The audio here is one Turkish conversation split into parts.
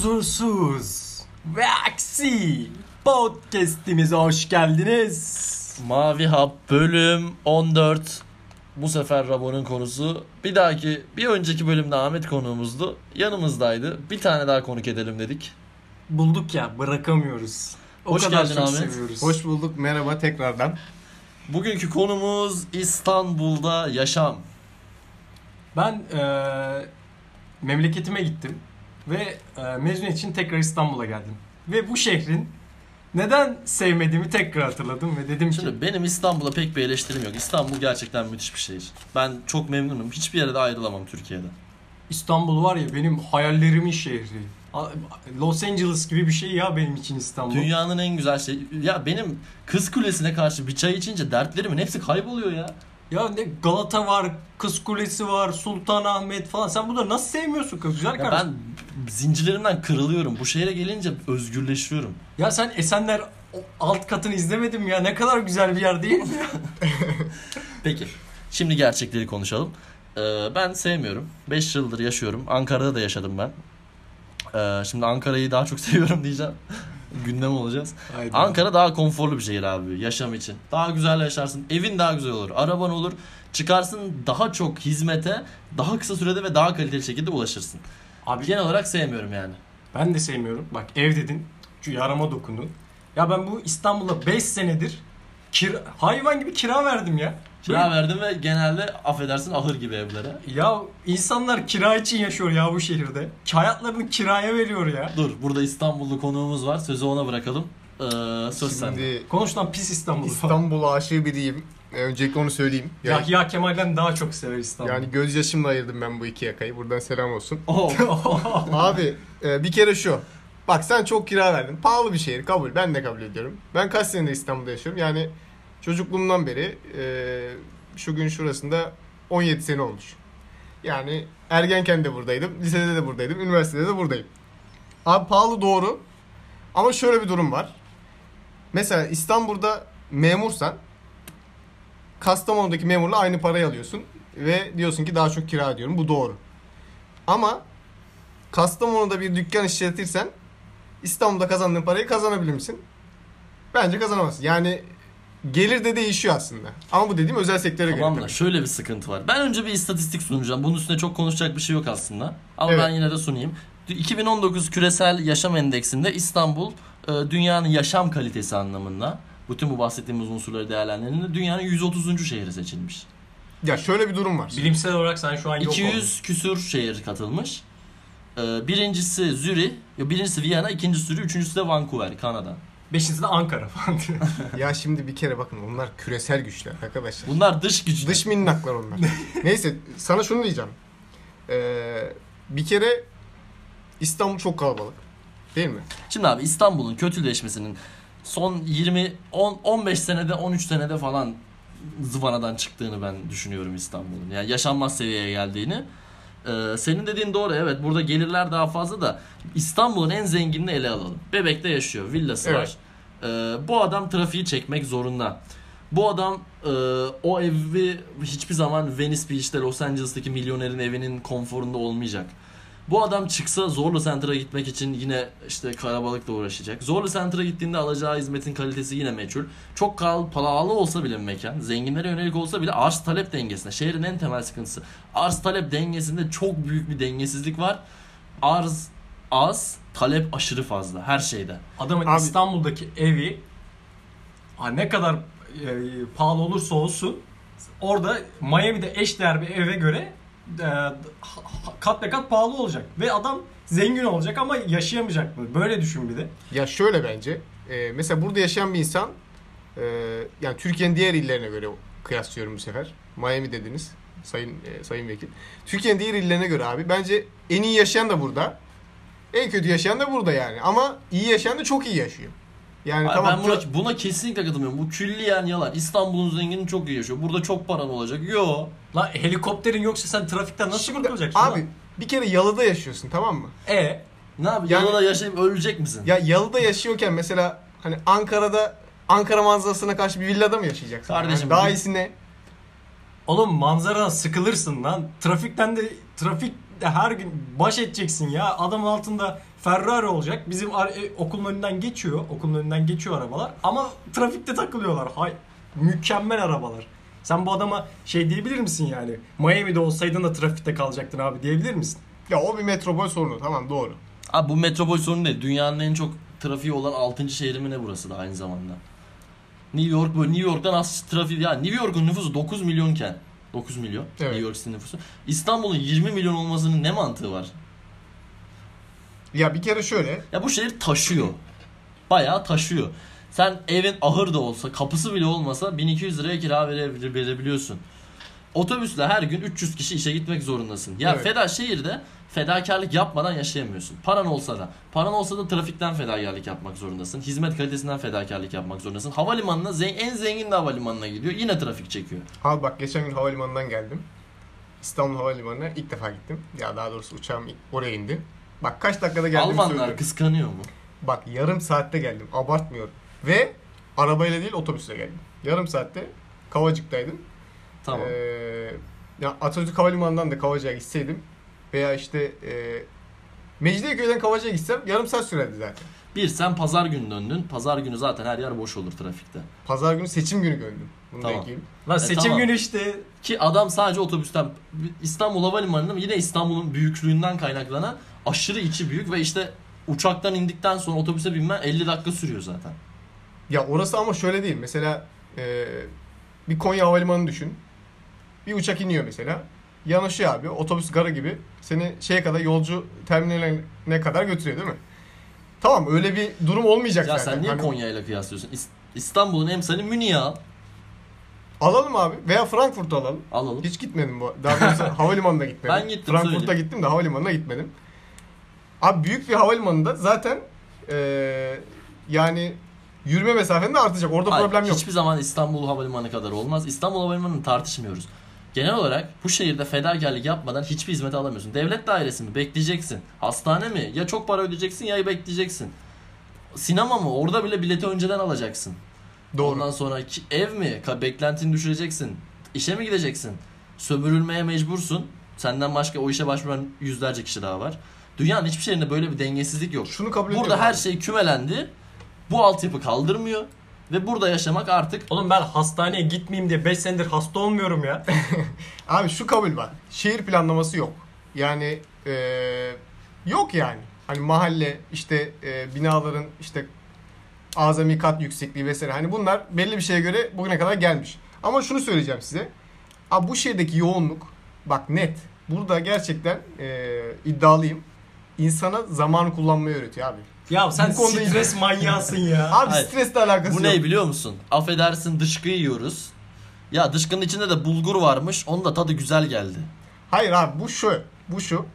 Huzursuz ve aksi podcast'imize hoş geldiniz. Mavi Hap bölüm 14. Bu sefer Ramon'un konusu. Bir dahaki, bir önceki bölümde Ahmet konuğumuzdu. Yanımızdaydı. Bir tane daha konuk edelim dedik. Bulduk ya bırakamıyoruz. O Hoş kadar geldin çok Ahmet. seviyoruz. Hoş bulduk. Merhaba tekrardan. Bugünkü konumuz İstanbul'da yaşam. Ben eee, memleketime gittim ve eee, mezuniyet için tekrar İstanbul'a geldim. Ve bu şehrin neden sevmediğimi tekrar hatırladım ve dedim ki Şimdi benim İstanbul'a pek bir eleştirim yok. İstanbul gerçekten müthiş bir şehir. Ben çok memnunum. Hiçbir yere de ayrılamam Türkiye'de. İstanbul var ya benim hayallerimin şehri. Los Angeles gibi bir şey ya benim için İstanbul. Dünyanın en güzel şey. Ya benim Kız Kulesi'ne karşı bir çay içince dertlerimin hepsi kayboluyor ya. Ya ne Galata var, Kız Kulesi var, Sultanahmet falan. Sen bunları nasıl sevmiyorsun kız güzel kardeşim? ben zincirlerimden kırılıyorum. Bu şehre gelince özgürleşiyorum. Ya sen Esenler alt katını izlemedin mi ya? Ne kadar güzel bir yer değil mi? Peki. Şimdi gerçekleri konuşalım. Ee, ben sevmiyorum. 5 yıldır yaşıyorum. Ankara'da da yaşadım ben. Ee, şimdi Ankara'yı daha çok seviyorum diyeceğim. Gündem olacağız. Haydi. Ankara daha konforlu bir şehir abi yaşam için. Daha güzel yaşarsın. Evin daha güzel olur. Araban olur. Çıkarsın daha çok hizmete daha kısa sürede ve daha kaliteli şekilde ulaşırsın. Abi Genel olarak sevmiyorum yani. ben de sevmiyorum. Bak ev dedin. Şu yarama dokundun. Ya ben bu İstanbul'a 5 senedir kira, hayvan gibi kira verdim ya. Kira verdim ve genelde affedersin ahır gibi evlere. Ya insanlar kira için yaşıyor ya bu şehirde. Hayatlarını kiraya veriyor ya. Dur burada İstanbullu konuğumuz var. Sözü ona bırakalım. Ee, söz sende. Şimdi Konuş lan pis İstanbul. İstanbul aşığı biriyim. Ee, Öncelikle onu söyleyeyim. Yani, Yahya Kemal'den daha çok sever İstanbul. yani gözyaşımla ayırdım ben bu iki yakayı. Buradan selam olsun. Oh. Abi e, bir kere şu. Bak sen çok kira verdin. Pahalı bir şehir kabul. Ben de kabul ediyorum. Ben kaç senedir İstanbul'da yaşıyorum. Yani çocukluğumdan beri e, şu gün şurasında 17 sene olmuş. Yani ergenken de buradaydım. Lisede de buradaydım. Üniversitede de buradayım. Abi pahalı doğru. Ama şöyle bir durum var. Mesela İstanbul'da memursan Kastamonu'daki memurla aynı parayı alıyorsun. Ve diyorsun ki daha çok kira ödüyorum. Bu doğru. Ama Kastamonu'da bir dükkan işletirsen İstanbul'da kazandığın parayı kazanabilir misin? Bence kazanamazsın. Yani gelir de değişiyor aslında. Ama bu dediğim özel sektöre Tamam göre. tabii. şöyle bir sıkıntı var. Ben önce bir istatistik sunacağım. Bunun üstüne çok konuşacak bir şey yok aslında. Ama Evet. ben yine de sunayım. 2019 Küresel Yaşam Endeksinde İstanbul e, dünyanın yaşam kalitesi anlamında bütün bu bahsettiğimiz unsurları değerlendirildiğinde dünyanın 130. şehri seçilmiş. Ya şöyle bir durum var. Bilimsel olarak sen şu an yok 200 küsür şehir katılmış. E, Birincisi Zürih, ya birincisi Viyana, ikincisi Zürih, üçüncüsü de Vancouver, Kanada. Beşincisi de Ankara falan. ya şimdi bir kere bakın onlar küresel güçler arkadaşlar. Bunlar dış güçler. Dış minnaklar onlar. Neyse sana şunu diyeceğim. Ee, bir kere İstanbul çok kalabalık. Değil mi? Şimdi abi İstanbul'un kötüleşmesinin son 20 10 15 senede 13 senede falan zıvanadan çıktığını ben düşünüyorum İstanbul'un. Yani yaşanmaz seviyeye geldiğini. Ee, senin dediğin doğru evet burada gelirler daha fazla da İstanbul'un en zenginini ele alalım. Bebek'te yaşıyor villası Evet. var. Ee, bu adam trafiği çekmek zorunda. Bu adam e, o evi hiçbir zaman Venice Beach'te Los Angeles'taki milyonerin evinin konforunda olmayacak. Bu adam çıksa Zorlu Center'a gitmek için yine işte karabalıkla uğraşacak. Zorlu Center'a gittiğinde alacağı hizmetin kalitesi yine meçhul. Çok kal pahalı olsa bile mekan, zenginlere yönelik olsa bile arz talep dengesinde. Şehrin en temel sıkıntısı. Arz talep dengesinde çok büyük bir dengesizlik var. Arz az, talep aşırı fazla her şeyde. Adamın Abi- İstanbul'daki evi ha, ne kadar e, pahalı olursa olsun orada Miami'de eşdeğer bir eve göre kat be kat pahalı olacak. Ve adam zengin olacak ama yaşayamayacak mı? Böyle düşün bir de. Ya şöyle bence. e, mesela burada yaşayan bir insan e, yani Türkiye'nin diğer illerine göre kıyaslıyorum bu sefer. Miami dediniz sayın e, sayın vekil. Türkiye'nin diğer illerine göre abi bence en iyi yaşayan da burada. En kötü yaşayan da burada yani. Ama iyi yaşayan da çok iyi yaşıyor. Yani Ay, tamam ben buna, buna kesinlikle katılmıyorum. Bu külliyen yalan. İstanbul'un zengini çok iyi yaşıyor. Burada çok paran olacak. Yo. La helikopterin yoksa sen trafikten nasıl Şimdi kurtulacaksın? abi lan? bir kere yalıda yaşıyorsun tamam mı? E Ne yapayım? Yani- Yalıda yaşayıp ölecek misin? Ya yalıda yaşıyorken mesela hani Ankara'da Ankara manzarasına karşı bir villada mı yaşayacaksın? Kardeşim, Yani daha bir- iyisi ne? Oğlum manzaradan sıkılırsın lan. Trafikten de trafik trafikte her gün baş edeceksin ya. Adamın altında Ferrari olacak. Bizim e, okulun önünden geçiyor. Okulun önünden geçiyor arabalar. Ama trafikte takılıyorlar. Hay mükemmel arabalar. Sen bu adama şey diyebilir misin yani? Miami'de olsaydın da trafikte kalacaktın abi diyebilir misin? Ya o bir metropol sorunu tamam doğru. Abi bu metropol sorunu değil. Dünyanın en çok trafiği olan 6. şehri mi ne burası da aynı zamanda. New York böyle New York'tan az trafiği ya New York'un nüfusu 9 milyonken 9 milyon Evet. New York City nüfusu. İstanbul'un 20 milyon olmasının ne mantığı var? Ya bir kere şöyle Ya bu şehir taşıyor. Bayağı taşıyor. Sen evin ahır da olsa, kapısı bile olmasa 1200 liraya kira vere- verebiliyorsun. Otobüsle her gün 300 kişi işe gitmek zorundasın. Ya Evet. feda şehirde fedakarlık yapmadan yaşayamıyorsun. Paran olsa da. Paran olsa da trafikten fedakarlık yapmak zorundasın. Hizmet kalitesinden fedakarlık yapmak zorundasın. Havalimanına zen- en zengin de havalimanına gidiyor. Yine trafik çekiyor. Abi bak geçen gün havalimanından geldim. İstanbul Havalimanı'na ilk defa gittim. Ya daha doğrusu uçağım oraya indi. Bak kaç dakikada geldiğimi Almanlar söylüyorum. kıskanıyor mu? Bak yarım saatte geldim. Abartmıyorum. Ve arabayla değil otobüsle geldim. Yarım saatte Kavacık'taydım. Tamam. Ee, ya Atatürk Havalimanı'ndan da Kavacık'a gitseydim veya işte e, Mecidiyeköy'den Kavacık'a gitsem yarım saat sürerdi zaten. Bir sen pazar günü döndün. Pazar günü zaten her yer boş olur trafikte. Pazar günü seçim günü döndüm. Bunu Tamam. da ekleyeyim. Lan E, seçim tamam. günü işte. Ki adam sadece otobüsten İstanbul Havalimanı'nın yine İstanbul'un büyüklüğünden kaynaklanan aşırı içi büyük ve işte uçaktan indikten sonra otobüse binmen 50 dakika sürüyor zaten. Ya orası ama şöyle değil. Mesela e, bir Konya Havalimanı düşün. Bir uçak iniyor mesela. Yanaşıyor abi. Otobüs garı gibi. Seni şeye kadar yolcu terminaline kadar götürüyor değil mi? Tamam öyle bir durum olmayacak Ya zaten. sen niye Hani Konya ile kıyaslıyorsun? İs- İstanbul'un emsali Münih'i al. Alalım abi. Veya Frankfurt'u alalım. Alalım. Hiç gitmedim bu. Daha doğrusu havalimanına gitmedim. Ben gittim, Frankfurt'a söyleyeyim. gittim de havalimanına gitmedim. Abi büyük bir havalimanında zaten eee, yani yürüme mesafen de artacak. Orada Hayır, problem yok. Hiçbir zaman İstanbul Havalimanı kadar olmaz. İstanbul Havalimanı'nı tartışmıyoruz. Genel olarak bu şehirde fedakarlık yapmadan hiçbir hizmet alamıyorsun. Devlet dairesi mi? Bekleyeceksin. Hastane mi? Ya çok para ödeyeceksin ya bekleyeceksin. Sinema mı? Orada bile bileti önceden alacaksın. Doğru. Ondan sonra ev mi? Beklentini düşüreceksin. İşe mi gideceksin? Sömürülmeye mecbursun. Senden başka o işe başvuran yüzlerce kişi daha var. Dünyanın hiçbir şehrinde böyle bir dengesizlik yok. Şunu kabul. Burada her abi. şey kümelendi. Bu altyapı kaldırmıyor. Ve burada yaşamak artık Oğlum ben hastaneye gitmeyeyim diye 5 senedir hasta olmuyorum ya. Abi şu kabul var. Şehir planlaması yok. Yani eee, yok yani. Hani mahalle işte eee, binaların işte azami kat yüksekliği vesaire. Hani bunlar belli bir şeye göre bugüne kadar gelmiş. Ama şunu söyleyeceğim size. Abi bu şehirdeki yoğunluk bak net. Burada gerçekten eee, iddialıyım. İnsana zamanı kullanmayı öğretiyor abi. Ya sen Bu konuda stres manyağısın ya. Abi Hayır. stresle alakası bu yok. ne biliyor musun? Affedersin dışkı yiyoruz. Ya dışkının içinde de bulgur varmış. Onun da tadı güzel geldi. Hayır abi bu şu. Bu şu.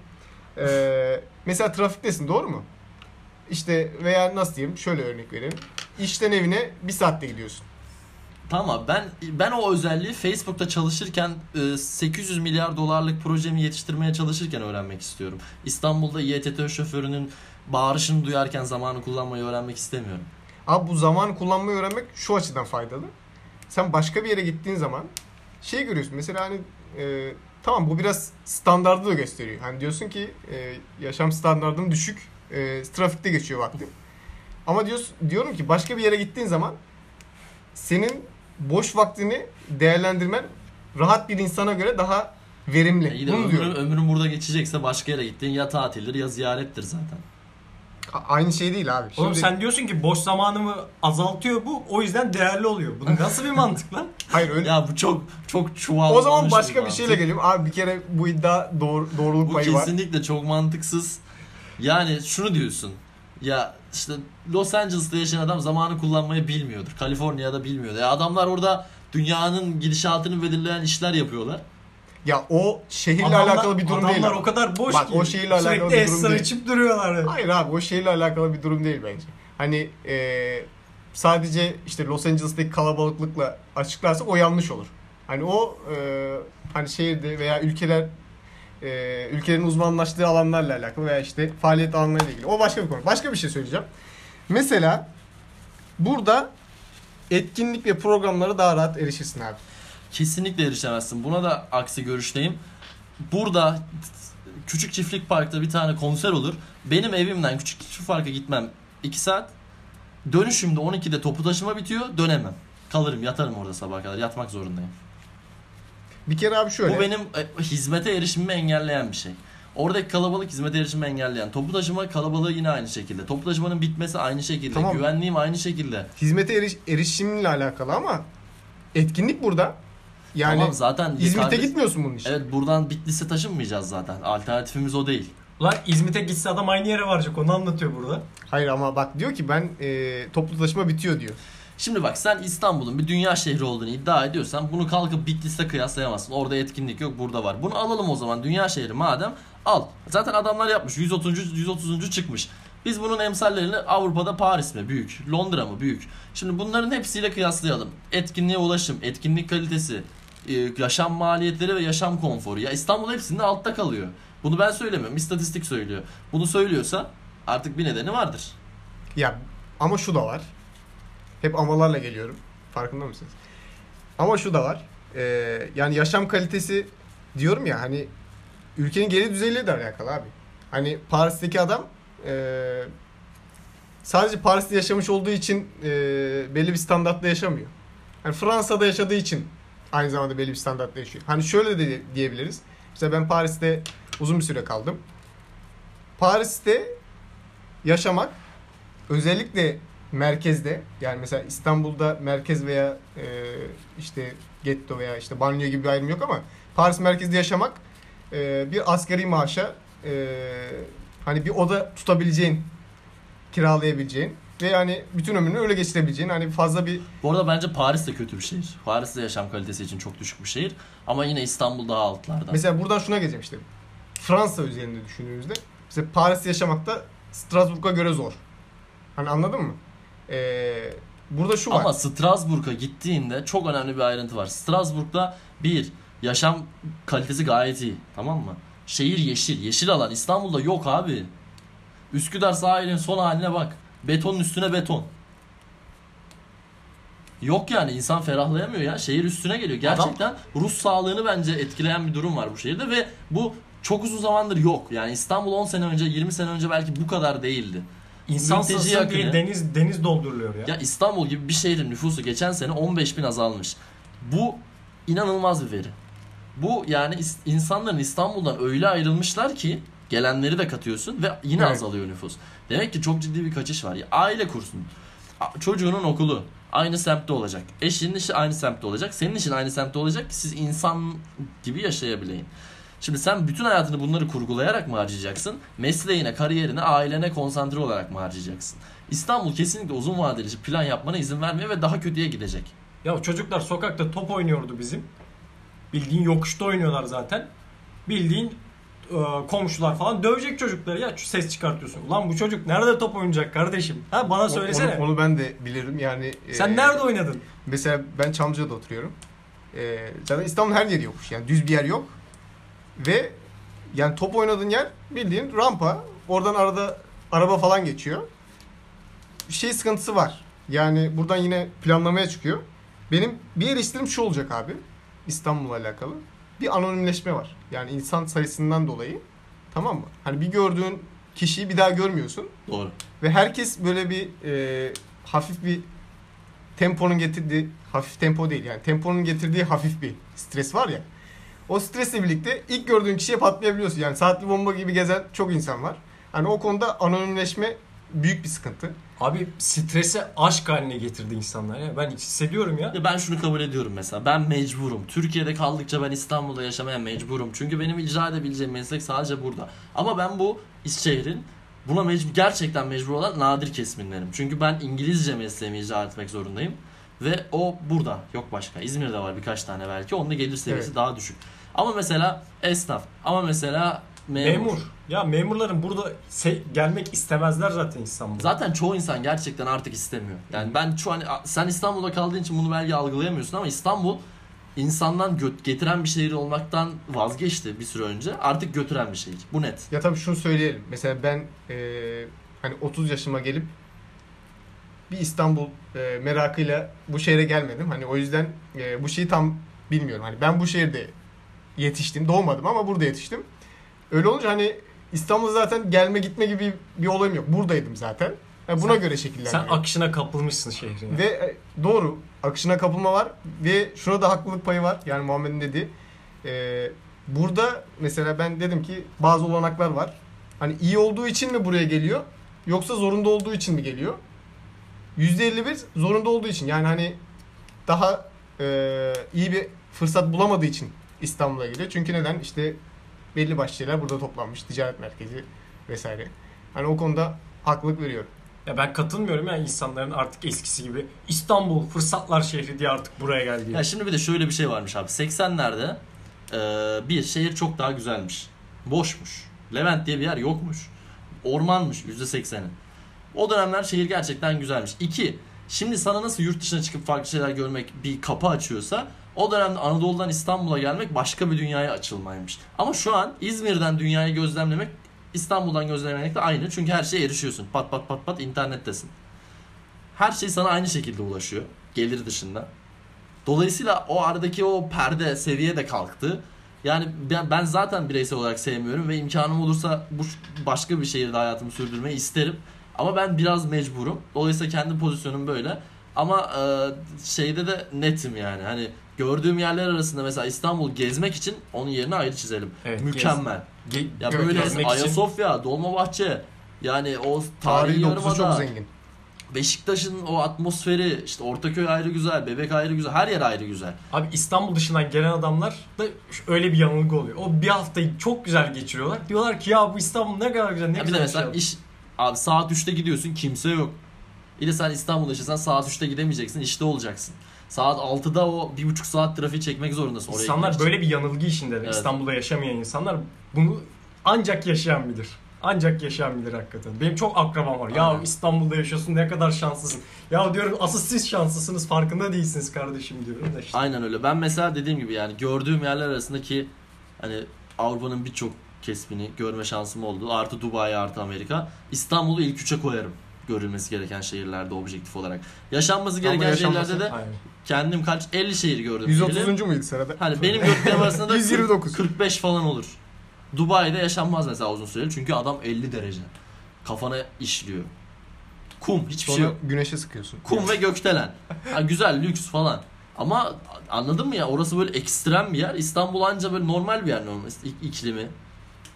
Ee, mesela trafiktesin doğru mu? İşte veya nasıl diyeyim şöyle örnek vereyim. İşten evine bir saatte gidiyorsun. Tamam ben ben o özelliği Facebook'ta çalışırken e, 800 milyar dolarlık projemi yetiştirmeye çalışırken öğrenmek istiyorum. İstanbul'da İETT şoförünün bağırışını duyarken zamanı kullanmayı öğrenmek istemiyorum. Abi bu zamanı kullanmayı öğrenmek şu açıdan faydalı. Sen başka bir yere gittiğin zaman şey görüyorsun. Mesela hani e, tamam bu biraz standardı da gösteriyor. Hani diyorsun ki e, yaşam standartım düşük. E, trafikte geçiyor vaktim. Ama diyorsun, diyorum ki başka bir yere gittiğin zaman senin boş vaktini değerlendirmen rahat bir insana göre daha verimli. Ya iyi de ömrün, ömrün burada geçecekse başka yere gittiğin ya tatildir ya ziyarettir zaten. Aynı şey değil abi. Oğlum sen diyorsun ki boş zamanımı azaltıyor bu o yüzden değerli oluyor. Bu nasıl bir mantık lan? Hayır öyle. Ya bu çok çok çuval. o zaman başka bir şeyle geleyim. Abi bir kere bu iddia doğru, doğruluk Bu payı var. kesinlikle çok mantıksız. Yani şunu diyorsun. Ya işte Los Angeles'ta yaşayan adam zamanı kullanmayı bilmiyordur. Kaliforniya'da bilmiyordur. Ya adamlar orada dünyanın gidişatını belirleyen işler yapıyorlar. Ya o şehirle Adamlar- alakalı bir durum adamlar değil. ama. o kadar boş Bak, ki. o şeyle alakalı Sürekli bir durum değil. içip duruyorlar. Hayır abi o şehirle alakalı bir durum değil bence. Hani e, sadece işte Los Angeles'taki kalabalıklıkla açıklarsak o yanlış olur. Hani o e, hani şehirde veya ülkeler e, ülkelerin uzmanlaştığı alanlarla alakalı veya işte faaliyet alanlarıyla ilgili. O başka bir konu. Başka bir şey söyleyeceğim. Mesela burada etkinlik ve programlara daha rahat erişirsin abi. Kesinlikle erişemezsin. Buna da aksi görüşteyim. Burada küçük çiftlik parkta bir tane konser olur. Benim evimden küçük çiftlik parka gitmem 2 saat. Dönüşümde 12'de topu taşıma bitiyor. Dönemem. Kalırım yatarım orada sabaha kadar. Yatmak zorundayım. Bir kere abi şöyle. Bu benim e, hizmete erişimimi engelleyen bir şey. Oradaki kalabalık hizmete erişimimi engelleyen. Toplu taşıma kalabalığı yine aynı şekilde. Toplu taşımanın bitmesi aynı şekilde. Tamam. Güvenliğim aynı şekilde. hizmete eriş, erişimle alakalı ama etkinlik burada. Yani tamam zaten İzmit'e kardeş- gitmiyorsun bunun için. Evet buradan Bitlis'e taşınmayacağız zaten. Alternatifimiz o değil. Lan İzmit'e gitse adam aynı yere varacak onu anlatıyor burada. Hayır ama bak diyor ki ben e, toplu taşıma bitiyor diyor. Şimdi bak sen İstanbul'un bir dünya şehri olduğunu iddia ediyorsan bunu kalkıp Bitlis'le kıyaslayamazsın. Orada etkinlik yok burada var. Bunu alalım o zaman dünya şehri madem al. Zaten adamlar yapmış 130. 130. çıkmış. Biz bunun emsallerini Avrupa'da Paris mi büyük, Londra mı büyük. Şimdi bunların hepsiyle kıyaslayalım. Etkinliğe ulaşım, etkinlik kalitesi, yaşam maliyetleri ve yaşam konforu. Ya İstanbul hepsinde altta kalıyor. Bunu ben söylemiyorum. İstatistik söylüyor. Bunu söylüyorsa artık bir nedeni vardır. Ya ama şu da var. Hep amalarla geliyorum. Farkında mısınız? Ama şu da var. E, yani yaşam kalitesi diyorum ya hani ülkenin gelir düzeyiyle de alakalı abi. Hani Paris'teki adam e, sadece Paris'te yaşamış olduğu için e, belli bir standartta yaşamıyor. Hani Fransa'da yaşadığı için aynı zamanda belli bir standartta yaşıyor. Hani şöyle de diyebiliriz. Mesela ben Paris'te uzun bir süre kaldım. Paris'te yaşamak özellikle merkezde yani mesela İstanbul'da merkez veya e, işte getto veya işte banliyö gibi bir ayrım yok ama Paris merkezde yaşamak e, bir asgari maaşa e, hani bir oda tutabileceğin kiralayabileceğin ve yani bütün ömrünü öyle geçirebileceğin hani fazla bir Bu arada bence Paris de kötü bir şehir. Paris de yaşam kalitesi için çok düşük bir şehir. Ama yine İstanbul daha altlarda. mesela buradan şuna geleceğim işte Fransa üzerinde düşündüğümüzde mesela Paris'te yaşamak da Strasbourg'a göre zor. Hani anladın mı? Ee, burada şu var. Ama Strasbourg'a gittiğinde çok önemli bir ayrıntı var. Strasbourg'da bir yaşam kalitesi gayet iyi. Tamam mı? Şehir yeşil. Yeşil alan. İstanbul'da yok abi. Üsküdar sahilin son haline bak. Betonun üstüne beton. Yok yani insan ferahlayamıyor ya. Şehir üstüne geliyor. Gerçekten Rus sağlığını bence etkileyen bir durum var bu şehirde ve bu çok uzun zamandır yok. Yani İstanbul 10 sene önce 20 sene önce belki bu kadar değildi. İnsan sayısı yakını. değil deniz deniz dolduruluyor ya. Ya İstanbul gibi bir şehrin nüfusu geçen sene 15 bin azalmış. Bu inanılmaz bir veri. Bu yani insanların İstanbul'dan öyle ayrılmışlar ki gelenleri de katıyorsun ve yine Evet. azalıyor nüfus. Demek ki çok ciddi bir kaçış var. Ya aile kursun. Çocuğunun okulu aynı semtte olacak. Eşinin işi aynı semtte olacak. Senin işin aynı semtte olacak ki siz insan gibi yaşayabileyin. Şimdi sen bütün hayatını bunları kurgulayarak mı harcayacaksın? Mesleğine, kariyerine, ailene konsantre olarak mı harcayacaksın? İstanbul kesinlikle uzun vadeli plan yapmana izin vermiyor ve daha kötüye gidecek. Ya çocuklar sokakta top oynuyordu bizim. Bildiğin yokuşta oynuyorlar zaten. Bildiğin komşular falan dövecek çocukları ya ses çıkartıyorsun. Ulan bu çocuk nerede top oynayacak kardeşim? Ha bana söylesene. Onu, onu ben de bilirim yani. Sen e, nerede oynadın? Mesela ben Çamlıca'da oturuyorum. Ee, zaten İstanbul'un her yeri yokuş. Yani düz bir yer yok. Ve yani top oynadığın yer bildiğin rampa. Oradan arada araba falan geçiyor. Şey sıkıntısı var. Yani buradan yine planlamaya çıkıyor. Benim bir eleştirim şu olacak abi. İstanbul'la alakalı. Bir anonimleşme var. Yani insan sayısından dolayı. Tamam mı? Hani bir gördüğün kişiyi bir daha görmüyorsun. Doğru. Ve herkes böyle bir e, hafif bir temponun getirdiği hafif tempo değil yani temponun getirdiği hafif bir stres var ya. O stresle birlikte ilk gördüğün kişiye patlayabiliyorsun. Yani saatli bomba gibi gezen çok insan var. Hani o konuda anonimleşme büyük bir sıkıntı. Abi strese aşk haline getirdi insanlar ya. Ben hissediyorum ya. Ya ben şunu kabul ediyorum mesela. Ben mecburum. Türkiye'de kaldıkça ben İstanbul'da yaşamaya mecburum. Çünkü benim icra edebileceğim meslek sadece burada. Ama ben bu şehrin buna mecbur, gerçekten mecbur olan nadir kesiminlerim. Çünkü ben İngilizce mesleğimi icra etmek zorundayım. Ve o burada. Yok başka. İzmir'de var birkaç tane belki. Onun da gelir seviyesi Evet. daha düşük. Ama mesela esnaf. Ama mesela memur. Memur. Ya memurların burada se- gelmek istemezler zaten İstanbul'a. Zaten çoğu insan gerçekten artık istemiyor. Yani ben şu an sen İstanbul'da kaldığın için bunu belki algılayamıyorsun ama İstanbul insandan gö- getiren bir şehir olmaktan vazgeçti bir süre önce. Artık götüren bir şehir. Bu net. Ya tabii şunu söyleyelim. Mesela ben e, hani 30 yaşıma gelip bir İstanbul e, merakıyla bu şehre gelmedim. Hani o yüzden e, bu şeyi tam bilmiyorum. Hani ben bu şehirde yetiştim. Doğmadım ama burada yetiştim. Öyle olunca hani İstanbul zaten gelme gitme gibi bir olayım yok. Buradaydım zaten. Yani buna Sen- göre Sen şekillendiriyorum. akışına kapılmışsın şehrin. Ve e, doğru akışına kapılma var ve şuna da haklılık payı var. Yani Muhammed'in dediği. Ee, burada mesela ben dedim ki bazı olanaklar var. Hani iyi olduğu için mi buraya geliyor yoksa zorunda olduğu için mi geliyor? %51 zorunda olduğu için. Yani hani daha e, iyi bir fırsat bulamadığı için İstanbul'a geliyor. Çünkü neden? İşte belli başlı şeyler burada toplanmış. Ticaret merkezi vesaire. Hani o konuda haklılık veriyorum. Ya ben katılmıyorum ya insanların artık eskisi gibi İstanbul fırsatlar şehri diye artık buraya geldi. Ya şimdi bir de şöyle bir şey varmış abi. 80'lerde e, bir şehir çok daha güzelmiş. Boşmuş. Levent diye bir yer yokmuş. Ormanmış %80'i. O dönemler şehir gerçekten güzelmiş. İki, şimdi sana nasıl yurt dışına çıkıp farklı şeyler görmek bir kapı açıyorsa o dönemde Anadolu'dan İstanbul'a gelmek başka bir dünyaya açılmaymış. Ama şu an İzmir'den dünyayı gözlemlemek İstanbul'dan gözlemlemekle aynı. Çünkü her şeye erişiyorsun. Pat pat pat pat internettesin. Her şey sana aynı şekilde ulaşıyor. Gelir dışında. Dolayısıyla o aradaki o perde seviye de kalktı. Yani ben, zaten bireysel olarak sevmiyorum ve imkanım olursa bu başka bir şehirde hayatımı sürdürmeyi isterim. Ama ben biraz mecburum. Dolayısıyla kendi pozisyonum böyle. Ama e, şeyde de netim yani. Hani gördüğüm yerler arasında mesela İstanbul gezmek için onun yerini ayrı çizelim. Evet, Mükemmel. Ge- Ya gö- böyle gezmek için- Ayasofya, Dolmabahçe yani o Tarihi tarihi dokusu çok yarımada zengin. Beşiktaş'ın o atmosferi işte Ortaköy ayrı güzel, Bebek ayrı güzel, her yer ayrı güzel. Abi İstanbul dışından gelen adamlar da öyle bir yanılgı oluyor. O bir haftayı çok güzel geçiriyorlar. Diyorlar ki ya bu İstanbul ne kadar güzel ne Ya bir güzel de bir şey mesela yapmış. iş abi saat 3'te gidiyorsun kimse yok. De sen İstanbul'da yaşasan saat 3'te gidemeyeceksin işte olacaksın. Saat 6'da o bir buçuk saat trafiği çekmek zorundasın oraya İnsanlar böyle bir yanılgı içinde. Evet. İstanbul'da yaşamayan insanlar bunu ancak yaşayan bilir. Ancak yaşayan bilir hakikaten. Benim çok akrabam var. Ya Aynen. İstanbul'da yaşıyorsun ne kadar şanslısın. Ya diyorum asıl siz şanslısınız farkında değilsiniz kardeşim diyorum da işte. Aynen öyle. Ben mesela dediğim gibi yani gördüğüm yerler arasındaki hani Avrupa'nın birçok kesimini görme şansım oldu. Artı Dubai artı Amerika. İstanbul'u ilk üçe koyarım görülmesi gereken şehirlerde objektif olarak. Yaşanması Ama gereken yaşanması- şehirlerde de Aynen. kendim kaç 50 şehir gördüm. 130. diyelim. muydu sırada? Hani benim gördüklerim arasında da 129. 45 falan olur. Dubai'de yaşanmaz mesela uzun süreli çünkü adam 50 derece. Kafana işliyor. Kum hiçbir Sonra şey yok. güneşe sıkıyorsun. Kum ve gökdelen. Ha, güzel lüks falan. Ama anladın mı ya orası böyle ekstrem bir yer. İstanbul anca böyle normal bir yer normal ik- iklimi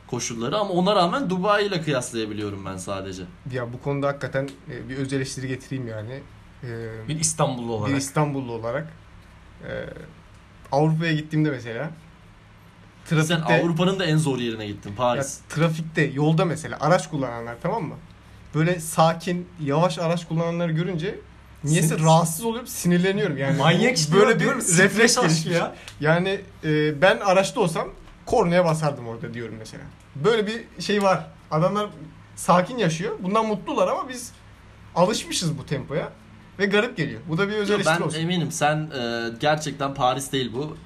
koşulları ama ona rağmen Dubai ile kıyaslayabiliyorum ben sadece. Ya bu konuda hakikaten e, bir öz eleştiri getireyim yani. Ee, Bir İstanbullu bir olarak. İstanbullu olarak. Ee, Avrupa'ya gittiğimde mesela Sen trafikte Avrupa'nın da en zor yerine gittin ya, Paris. trafikte yolda mesela araç kullananlar tamam mı? Böyle sakin, yavaş araç kullananları görünce niyeyse Sinir- rahatsız oluyorum, sinirleniyorum yani. Manyak işte böyle ya, bir refleks ya. Yani e, ben araçta olsam kornaya basardım orada diyorum mesela. Böyle bir şey var. Adamlar sakin yaşıyor. Bundan mutlular ama biz alışmışız bu tempoya ve garip geliyor. Bu da bir öz Yo, eleştiri ben olsun. eminim sen e, gerçekten Paris değil bu.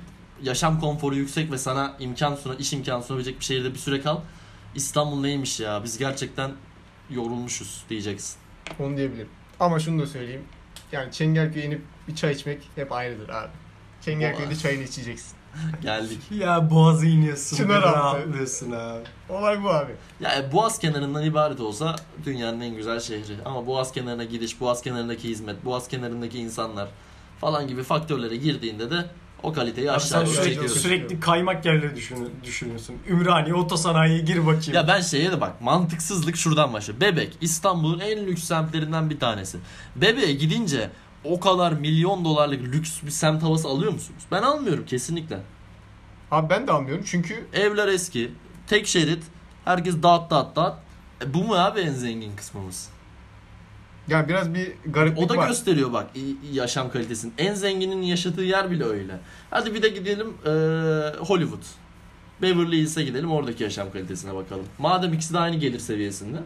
Yaşam konforu yüksek ve sana imkan sunan, iş imkanı sunabilecek bir şehirde bir süre kal. İstanbul neymiş ya? Biz gerçekten yorulmuşuz diyeceksin. Onu diyebilirim. Ama şunu da söyleyeyim. Yani Çengelköy'e inip bir çay içmek hep ayrıdır abi. Çengelköy'de çayını içeceksin. Geldik. Ya boğazı iniyorsun. Altı. rahatlıyorsun abi. Olay bu abi. Ya e, Boğaz kenarından ibaret olsa dünyanın en güzel şehri. Ama Boğaz kenarına gidiş, Boğaz kenarındaki hizmet, Boğaz kenarındaki insanlar falan gibi faktörlere girdiğinde de o kaliteyi Abi aşağı sen doğru sürekli- sürekli, çekiyoruz. sürekli kaymak yerleri düşün, düşünüyorsun. Ümraniye otosanayiye gir bakayım. Ya ben şeye de bak mantıksızlık şuradan başlıyor. Bebek İstanbul'un en lüks semtlerinden bir tanesi. Bebeğe gidince o kadar milyon dolarlık lüks bir semt havası alıyor musunuz? Ben almıyorum kesinlikle. Abi ben de anlıyorum çünkü Evler eski, tek şerit, herkes dağıt dağıt dağıt. E bu mu abi en zengin kısmımız? yani biraz bir gariplik O da var. gösteriyor bak yaşam kalitesini. En zenginin yaşadığı yer bile öyle. Hadi bir de gidelim e, Hollywood. Beverly Hills'e gidelim oradaki yaşam kalitesine bakalım. Madem ikisi de aynı gelir seviyesinde.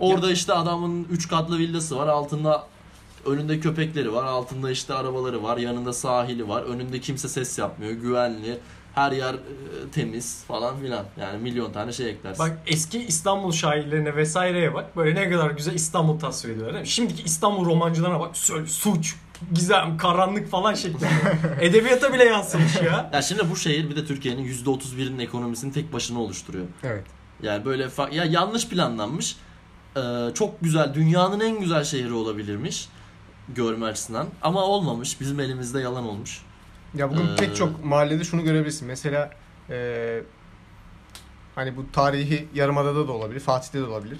Orada işte adamın 3 katlı villası var. Altında önünde köpekleri var. Altında işte arabaları var. Yanında sahili var. Önünde kimse ses yapmıyor. Güvenli. Her yer e, temiz falan filan. Yani milyon tane şey eklersin. Bak eski İstanbul şairlerine vesaireye bak. Böyle ne kadar güzel İstanbul tasvir ediyorlar değil mi? Şimdiki İstanbul romancılarına bak. Suç, gizem, karanlık falan şeklinde. Edebiyata bile yansımış ya. Ya şimdi bu şehir bir de Türkiye'nin %31'inin ekonomisini tek başına oluşturuyor. Evet. Yani böyle fa- ya yanlış planlanmış. Ee, çok güzel, dünyanın en güzel şehri olabilirmiş görme açısından ama olmamış. Bizim elimizde yalan olmuş. Ya bugün Ee, pek çok mahallede şunu görebilirsin. Mesela e, hani bu tarihi Yarımada'da da olabilir, Fatih'te de olabilir.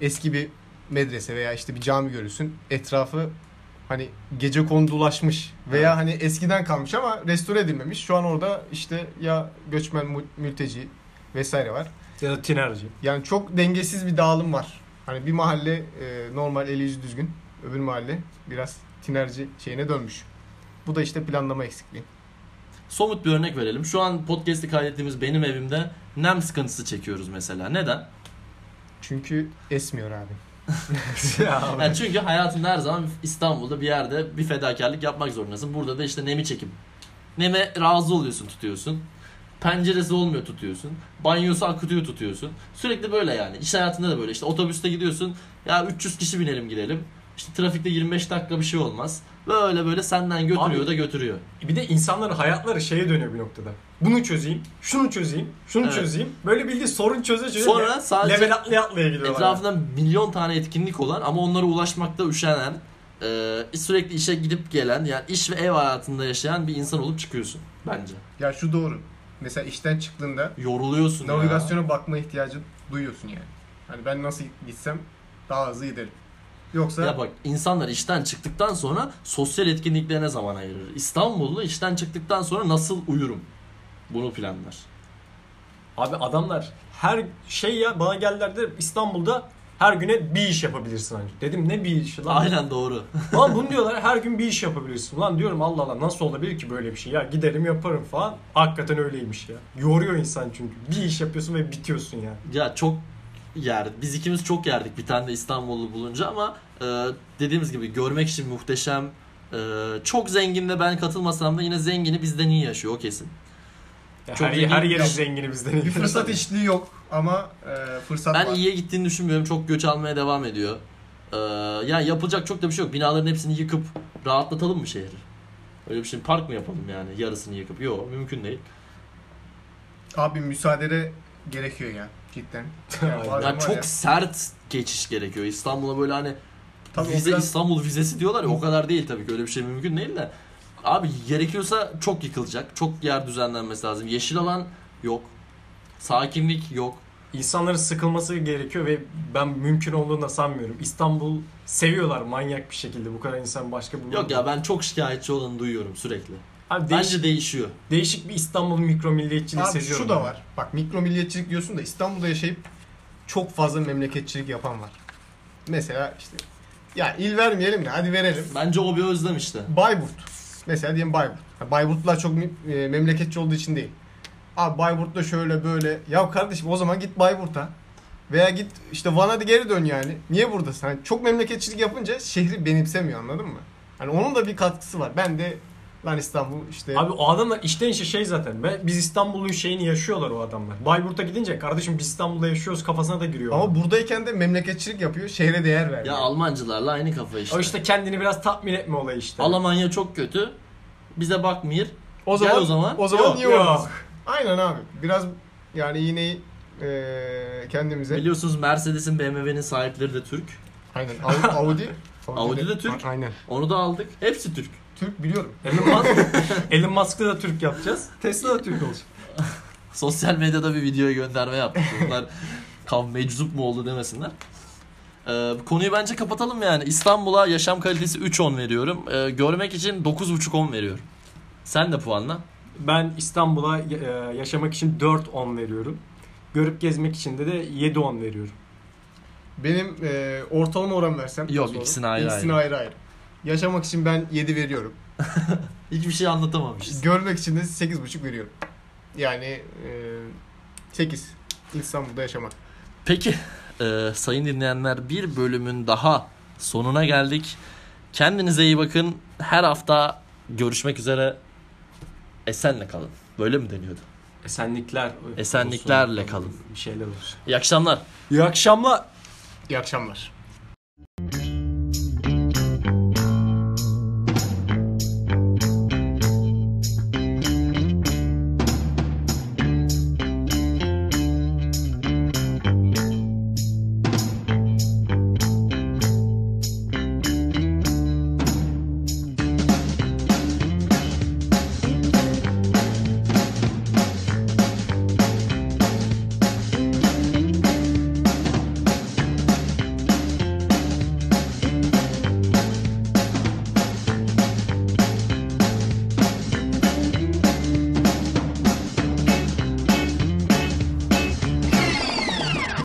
Eski bir medrese veya işte bir cami görürsün. Etrafı hani gece kondulaşmış veya hani eskiden kalmış ama restore edilmemiş. Şu an orada işte ya göçmen mü- mülteci vesaire var. Ya da tinerci. Yani çok dengesiz bir dağılım var. Hani bir mahalle e, normal eli yüzü düzgün, öbür mahalle biraz tinerci şeyine dönmüş. Bu da işte planlama eksikliği. Somut bir örnek verelim. Şu an podcast'i kaydettiğimiz benim evimde nem sıkıntısı çekiyoruz mesela. Neden? Çünkü esmiyor abi. ya, Yani çünkü hayatında her zaman İstanbul'da bir yerde bir fedakarlık yapmak zorundasın. Burada da işte nemi çekim. Neme razı oluyorsun tutuyorsun. Penceresi olmuyor tutuyorsun. Banyosu akıtıyor tutuyorsun. Sürekli böyle yani. İş hayatında da böyle. İşte otobüste gidiyorsun. Ya 300 kişi binelim gidelim. İşte trafikte 25 dakika bir şey olmaz. Böyle böyle senden götürüyor Abi- da götürüyor. Bir de insanların hayatları şeye dönüyor bir noktada. Bunu çözeyim, şunu çözeyim, şunu Evet. çözeyim. Böyle bildiğin sorun çöze çöze Sonra le- sadece level atlaya atlaya gidiyorlar. Etrafında milyon tane etkinlik olan ama onlara ulaşmakta üşenen, e, sürekli işe gidip gelen yani iş ve ev hayatında yaşayan bir insan olup çıkıyorsun bence. Ya şu doğru. Mesela işten çıktığında Yoruluyorsun ya. navigasyona bakma ihtiyacı duyuyorsun yani. Hani ben nasıl gitsem daha hızlı giderim. Yoksa Ya bak insanlar işten çıktıktan sonra sosyal etkinliklerine zaman ayırır. İstanbullu işten çıktıktan sonra nasıl uyurum? Bunu planlar. Abi adamlar her şey ya bana geldiler de İstanbul'da her güne bir iş yapabilirsin ancak. Dedim ne bir iş lan? Aynen doğru. Lan bunu diyorlar her gün bir iş yapabilirsin. Lan diyorum Allah Allah nasıl olabilir ki böyle bir şey? Ya giderim yaparım falan. Hakikaten öyleymiş ya. Yoruyor insan çünkü. Bir iş yapıyorsun ve bitiyorsun ya. Ya çok yer. Biz ikimiz çok yerdik bir tane de İstanbullu bulunca ama e, dediğimiz gibi görmek için muhteşem. E, çok zengin de ben katılmasam da yine zengini bizden iyi yaşıyor o kesin. Ya Çok her, zengin- her yeri Ya- zengini bizden iyi. bir fırsat eşliği yok ama e, fırsat Ben var. iyiye gittiğini düşünmüyorum. Çok göç almaya devam ediyor. Ee, yani yapılacak çok da bir şey yok. Binaların hepsini yıkıp rahatlatalım mı şehri? Öyle bir şey park mı yapalım yani yarısını yıkıp? Yok mümkün değil. Abi müsaade gerekiyor ya cidden. Yani çok ya, sert geçiş gerekiyor. İstanbul'a böyle hani tabii o vize biraz- İstanbul vizesi diyorlar ya o kadar değil tabii ki öyle bir şey mümkün değil de. Abi gerekiyorsa çok yıkılacak. Çok yer düzenlenmesi lazım. Yeşil alan yok. Sakinlik yok. İnsanların sıkılması gerekiyor ve ben mümkün olduğunu da sanmıyorum. İstanbul seviyorlar manyak bir şekilde. Bu kadar insan başka bir Yok ya ben çok şikayetçi olanı duyuyorum sürekli. Abi değişik, Bence değişiyor. değişik bir İstanbul mikro milliyetçiliği Abi seziyorum. şu da ben. var. Bak mikro milliyetçilik diyorsun da İstanbul'da yaşayıp çok fazla memleketçilik yapan var. Mesela işte ya il vermeyelim de hadi verelim. Bence o bir özlem işte. Bayburt. Mesela diyelim Bayburt. Ha, Bayburtlular çok e, memleketçi olduğu için değil. Abi Bayburt'ta şöyle böyle. Ya kardeşim o zaman git Bayburt'a. Veya git işte Van'a da geri dön yani. Niye buradasın? Hani çok memleketçilik yapınca şehri benimsemiyor anladın mı? Hani onun da bir katkısı var. Ben de lan İstanbul işte Abi o adamlar işten işe şey zaten. Ben, biz İstanbul'un şeyini yaşıyorlar o adamlar. Bayburt'a gidince kardeşim biz İstanbul'da yaşıyoruz kafasına da giriyor. ama buradayken de memleketçilik yapıyor. Şehre değer vermiyor. Ya Almancılarla aynı kafa işte. o işte kendini biraz tatmin etme olayı işte. Almanya çok kötü. Bize bakmıyor. o Gel zaman o zaman. o zaman Yok, niye yok. Aynen abi. Biraz yani iğneyi e, kendimize Biliyorsunuz Mercedes'in BMW'nin sahipleri de Türk. Aynen. Au- Audi. Audi de Türk. A- Aynen. Onu da aldık. Hepsi Türk. Türk biliyorum. Elon Musk, Elon Musk'ı da Türk yapacağız. Tesla da Türk olacak. Sosyal medyada bir videoya gönderme yaptık. Bunlar kav meczup mu oldu demesinler. Ee, konuyu bence kapatalım yani. İstanbul'a yaşam kalitesi 3-10 veriyorum. Ee, görmek için 9.5-10 veriyorum. Sen de puanla. Ben İstanbul'a e, yaşamak için 4-10 veriyorum. Görüp gezmek için de de 7-10 veriyorum. Benim e, ortalama oran versem. Yok, ikisini ayrı İkisini ayrı ayrı. Yaşamak için ben 7 veriyorum. Hiçbir şey anlatamamışız. Görmek için de 8,5 veriyorum. Yani e, 8. İstanbul'da yaşamak. Peki e, sayın dinleyenler bir bölümün daha sonuna geldik. Kendinize iyi bakın. Her hafta görüşmek üzere. Esenle kalın. Böyle mi deniyordu? Esenlikler. Esenliklerle kalın. Bir şeyler olsun. İyi akşamlar. İyi akşamlar. İyi akşamlar.